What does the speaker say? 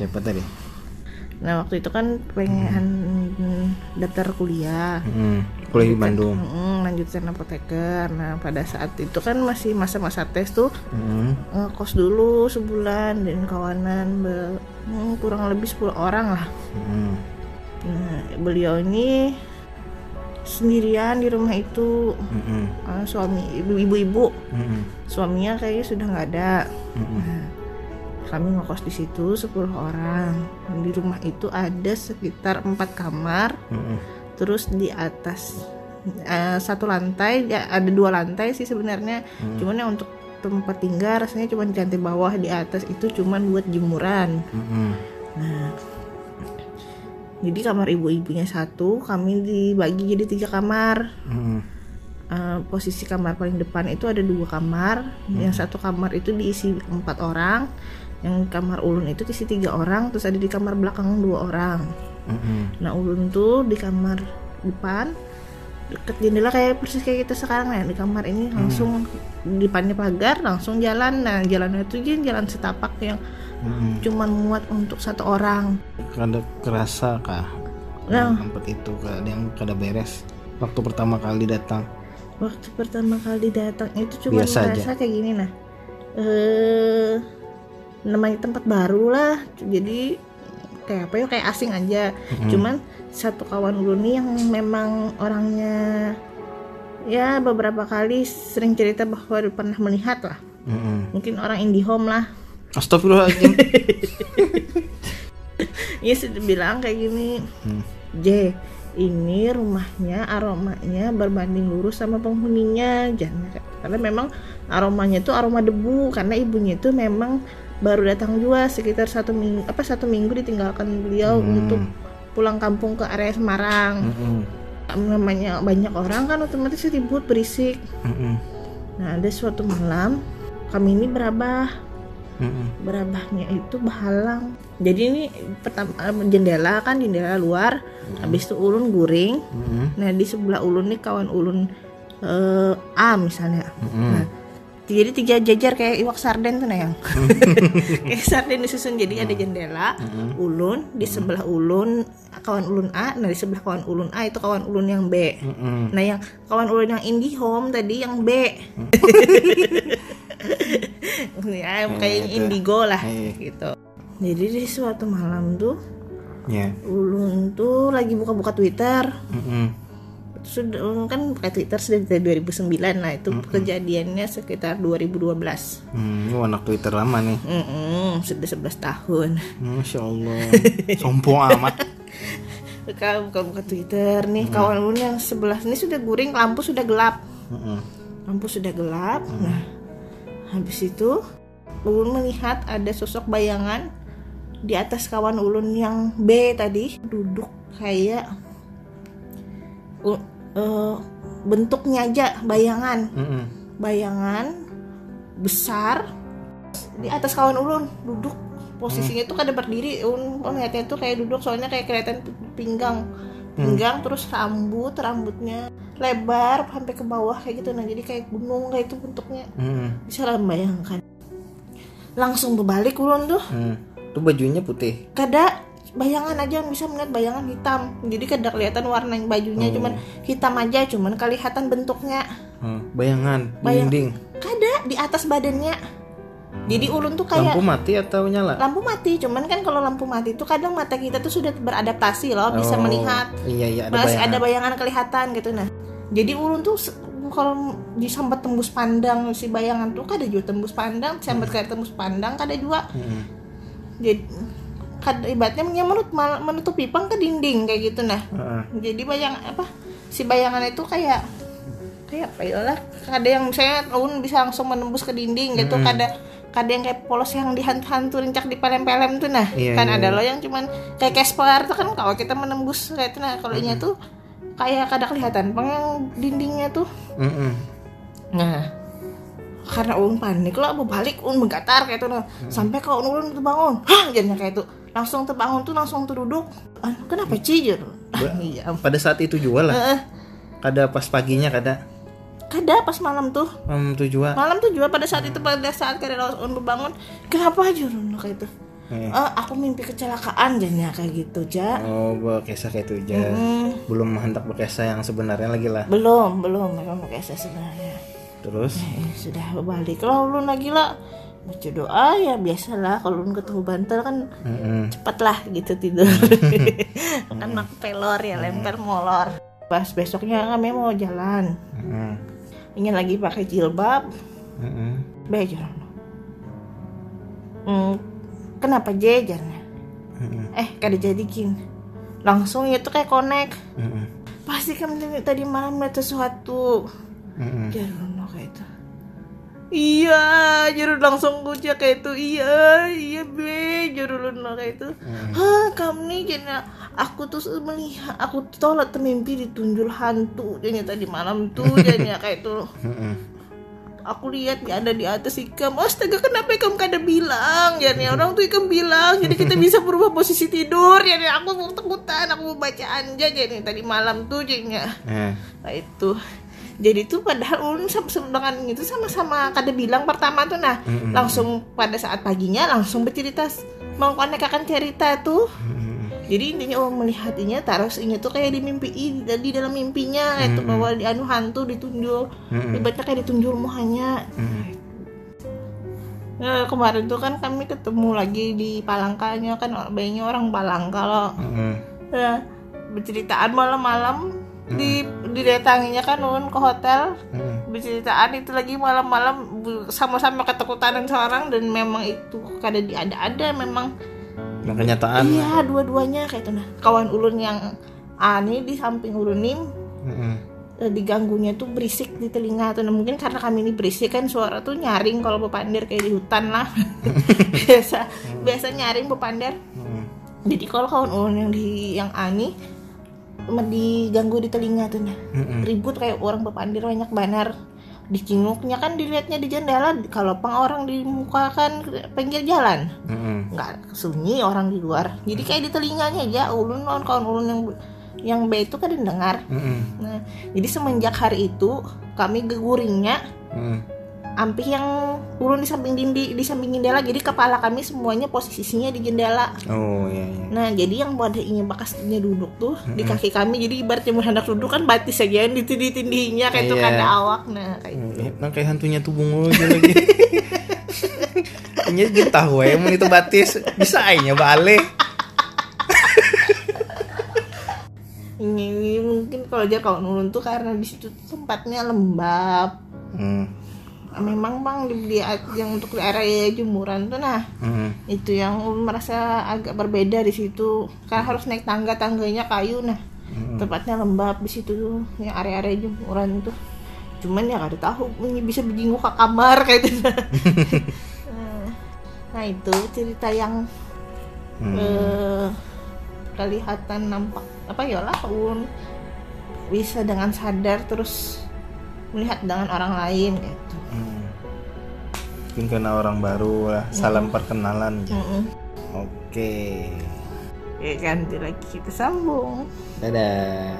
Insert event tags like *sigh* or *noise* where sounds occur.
siapa tadi? Nah waktu itu kan pengen daftar kuliah. Hmm, kuliah di Bandung. Mm, lanjutin apoteker. Nah pada saat itu kan masih masa-masa tes tuh Hmm, ngekos dulu sebulan dan kawanan be- hmm, kurang lebih 10 orang lah. Hmm, Nah beliau ini sendirian di rumah itu. Hmm, suami ibu ibu-ibu. Hmm, suaminya kayaknya sudah nggak ada. Hmm, Nah, kami ngekos di situ 10 orang. Di rumah itu ada sekitar empat kamar. Hmm, terus di atas eh, satu lantai ya ada dua lantai sih sebenarnya. Cuman yang untuk tempat tinggal rasanya cuma di lantai bawah di atas itu cuman buat jemuran. Hmm, nah jadi kamar ibu-ibunya satu kami dibagi jadi tiga kamar. Hmm, Eh, posisi kamar paling depan itu ada dua kamar. Yang satu kamar itu diisi empat orang yang kamar ulun itu diisi tiga orang terus ada di kamar belakang dua orang. Hmm, Nah ulun tuh di kamar depan deket jendela kayak persis kayak kita sekarang ya di kamar ini langsung depannya pagar langsung jalan. Nah jalannya itu jen- jalan setapak yang hmm. cuman muat untuk satu orang. Kada kerasa kah? Nah. tempat itu kada yang kada beres? Waktu pertama kali datang? Waktu pertama kali datang itu cuma merasa kayak gini nah. Eh namanya tempat baru lah. Jadi kayak apa ya kayak asing aja. Cuman satu kawan ulun nih yang memang orangnya ya beberapa kali sering cerita bahwa pernah melihat lah. Hmm. mungkin orang IndiHome lah. Astagfirullahaladzim. *laughs* Ya sudah bilang kayak gini. Hmm. J ini rumahnya aromanya berbanding lurus sama penghuninya. Jangan karena memang aromanya itu aroma debu karena ibunya itu memang baru datang juga sekitar satu minggu apa satu minggu ditinggalkan beliau untuk pulang kampung ke area Semarang. Hmm, namanya banyak orang kan otomatis ribut berisik. Hmm, nah ada suatu malam kami ini berabah. Hmm, berabahnya itu bahalang jadi ini pertama jendela kan jendela luar. Habis itu ulun guring. Hmm, nah di sebelah ulun nih kawan ulun eh, A misalnya. Hmm. nah jadi tiga jajar kayak iwak sarden tuh nah yang *laughs* kayak sarden disusun. Jadi ada jendela ulun di sebelah ulun kawan ulun A. Nah di sebelah kawan ulun A itu kawan ulun yang B. Hmm, nah yang kawan ulun yang IndiHome tadi yang B. *laughs* Ya kayak itu. indigo lah Iya. gitu. Jadi di suatu malam tuh ya ulun tuh lagi buka-buka Twitter. Hmm, sudah ulun kan buka Twitter sudah dari 2009 nah itu kejadiannya sekitar 2012 hmm. Ini anak Twitter lama nih. Mm-mm, sudah 11 tahun. Masya Allah. *laughs* Sombong amat. Buka buka-buka Twitter nih. Kawan ulun yang sebelah ini sudah guring lampu sudah gelap. Hmm, lampu sudah gelap. Nah habis itu ulun melihat ada sosok bayangan di atas kawan ulun yang B tadi duduk kayak u- eh, bentuknya aja bayangan. Hmm, bayangan besar di atas kawan ulun duduk. Posisinya tuh kada berdiri ulun melihatnya tuh kayak duduk soalnya kayak kelihatan pinggang. Pinggang terus rambut rambutnya lebar sampai ke bawah kayak gitu. Nah jadi kayak gunung kayak itu bentuknya. Hmm, bisa lah membayangkan. Langsung berbalik ulun tuh. Hmm. Itu bajunya putih. Kada bayangan aja bisa melihat bayangan hitam. Jadi kada kelihatan warna bajunya cuman hitam aja cuman kelihatan bentuknya. Hmm, Bayangan Bayang- dinding. Kada di atas badannya. Jadi ulun tuh kayak Lampu mati atau nyala? lampu mati cuman kan kalau lampu mati itu kadang mata kita tuh sudah beradaptasi loh bisa Oh, melihat. Iya iya ada masih bayangan ada bayangan. kelihatan gitu nah. Jadi ulun tuh kalau disambat tembus pandang si bayangan tuh kada juga tembus pandang sambat kayak tembus pandang kada juga. Hmm, jadi ibaratnya menurut menutup pipang ke dinding kayak gitu nah. Heeh. jadi bayang apa si bayangan itu kayak kayak apa ya lah. Ada yang misalnya ulun bisa langsung menembus ke dinding gitu kada kada yang kayak polos yang dihantu-hantu rencak di pelem-pelem tuh nah. Iya, kan iya, ada loh yang cuman kayak Casper tuh kan kalau kita menembus kayak itu nah kalau ini tuh kayak kada kelihatan pang yang dindingnya tuh. Mm-mm. nah karena ulun panik lah mau balik ulun menggatar kayak itu nah. Sampai kalau ulun terbangun hah jadinya kayak itu langsung terbangun tuh langsung terduduk ah, kenapa cijur Ba- *laughs* iya Pada saat itu juga lah. Kada pas paginya kada. kada pas malam tuh Malam itu juga. malam tuh juga pada saat itu pada saat kada ulun berbangun kenapa aja ulun kayak itu Eh. "Eh, aku mimpi kecelakaan jadinya kayak gitu ja Oh, berkisah kayak itu aja. Mm, Belum hendak berkisah yang sebenarnya lagi lah. belum belum memang saya sebenarnya Terus? Eh, sudah balik lah ulun lagi lah baca doa ya biasalah kalau ketemu bantal kan Mm-mm. cepat lah gitu tidur *laughs* kan aku pelor ya lempar molor pas besoknya kami mau jalan Mm-mm. ingin lagi pakai jilbab Mm-mm. belajar hmm, kenapa jajarnya Mm-mm. eh kada jadikin langsung itu kayak connect Mm-mm. pasti kan tadi malam melihat sesuatu Mm-mm. Jaruno kayak itu iya Jarun langsung gojek kayak itu. Iya iya be Jarun kayak itu. Hah kamu nih jadi aku tuh melihat aku tuh tolak termimpi ditunjul hantu jadi tadi malam tuh *laughs* jadi kayak itu. Mm-mm. aku lihat dia ada di atas ikam. Astaga kenapa ikam kada bilang ya? Nih orang tuh ikam bilang jadi kita *laughs* bisa berubah posisi tidur ya. Nih aku mau takutan aku mau baca anja jadi tadi malam tuh jadinya Eh. nah itu jadi tuh padahal ulun sama dengan itu sama-sama kada bilang pertama tuh nah Mm-mm. langsung pada saat paginya langsung bercerita mengkonekkan cerita tuh Mm-mm. jadi intinya orang melihatnya terus ini tuh kayak di mimpi di dalam mimpinya itu Mm-mm. bahwa di anu hantu ditunjuk Mm-mm. ibaratnya kayak ditunjuk muhanya Mm-mm. Nah, kemarin tuh kan kami ketemu lagi di Palangkanya kan bayinya orang Palangka loh. Mm-mm. Nah, berceritaan malam-malam di didatanginya kan Nun ke hotel Mm-mm. berceritaan itu lagi malam-malam sama-sama ketakutan seorang dan memang itu kada diada-ada memang Yang kenyataan. iya dua-duanya kayak itu nah kawan ulun yang aneh di samping ulun nih Mm-mm. eh, diganggunya tuh berisik di telinga tuh nah, mungkin karena kami ini berisik kan suara tuh nyaring kalau bepander kayak di hutan lah *laughs* biasa biasa nyaring bepander Mm-mm. jadi kalau kawan ulun yang di yang ani diganggu di telinga tuh Mm-mm. ribut kayak orang bepander banyak banar dicinguknya kan dilihatnya di jendela kalau pang orang di muka kan pinggir jalan nggak sunyi orang di luar jadi kayak di telinganya aja ulun lawan kawan ulun yang yang B itu kan dengar Mm-mm. nah jadi semenjak hari itu kami geguringnya Mm-mm. Ampih yang ulun di samping dindi di samping jendela jadi kepala kami semuanya posisinya di jendela Oh iya iya. nah jadi yang pada ingin bakasnya duduk tuh di kaki kami jadi ibaratnya mau hendak duduk kan batis aja yang ditindih tindihnya kayak itu Iya. kan ada awak nah kayak Hmm, itu Nang kayak hantunya tuh bungo aja lagi. Ini dia tahu ya, mau itu batis bisa aja balik. ini, ini mungkin kalau aja kalau nurun tuh karena di situ tempatnya lembab Hmm. Memang bang di, di yang untuk di area jemuran tuh nah Hmm. itu yang merasa agak berbeda di situ karena harus naik tangga tangganya kayu nah Hmm. tempatnya lembab di situ tuh yang area-area jemuran itu cuman ya kada tahu ini bisa berjinguk ke kamar *laughs* kayak gitu *laughs* Nah, nah itu cerita yang Hmm. eh, kelihatan nampak apa ya lah bisa dengan sadar terus melihat dengan orang lain gitu Hmm. Mungkin karena orang baru lah, salam perkenalan. Mm-mm. Oke. Ya ganti lagi kita sambung Dadah.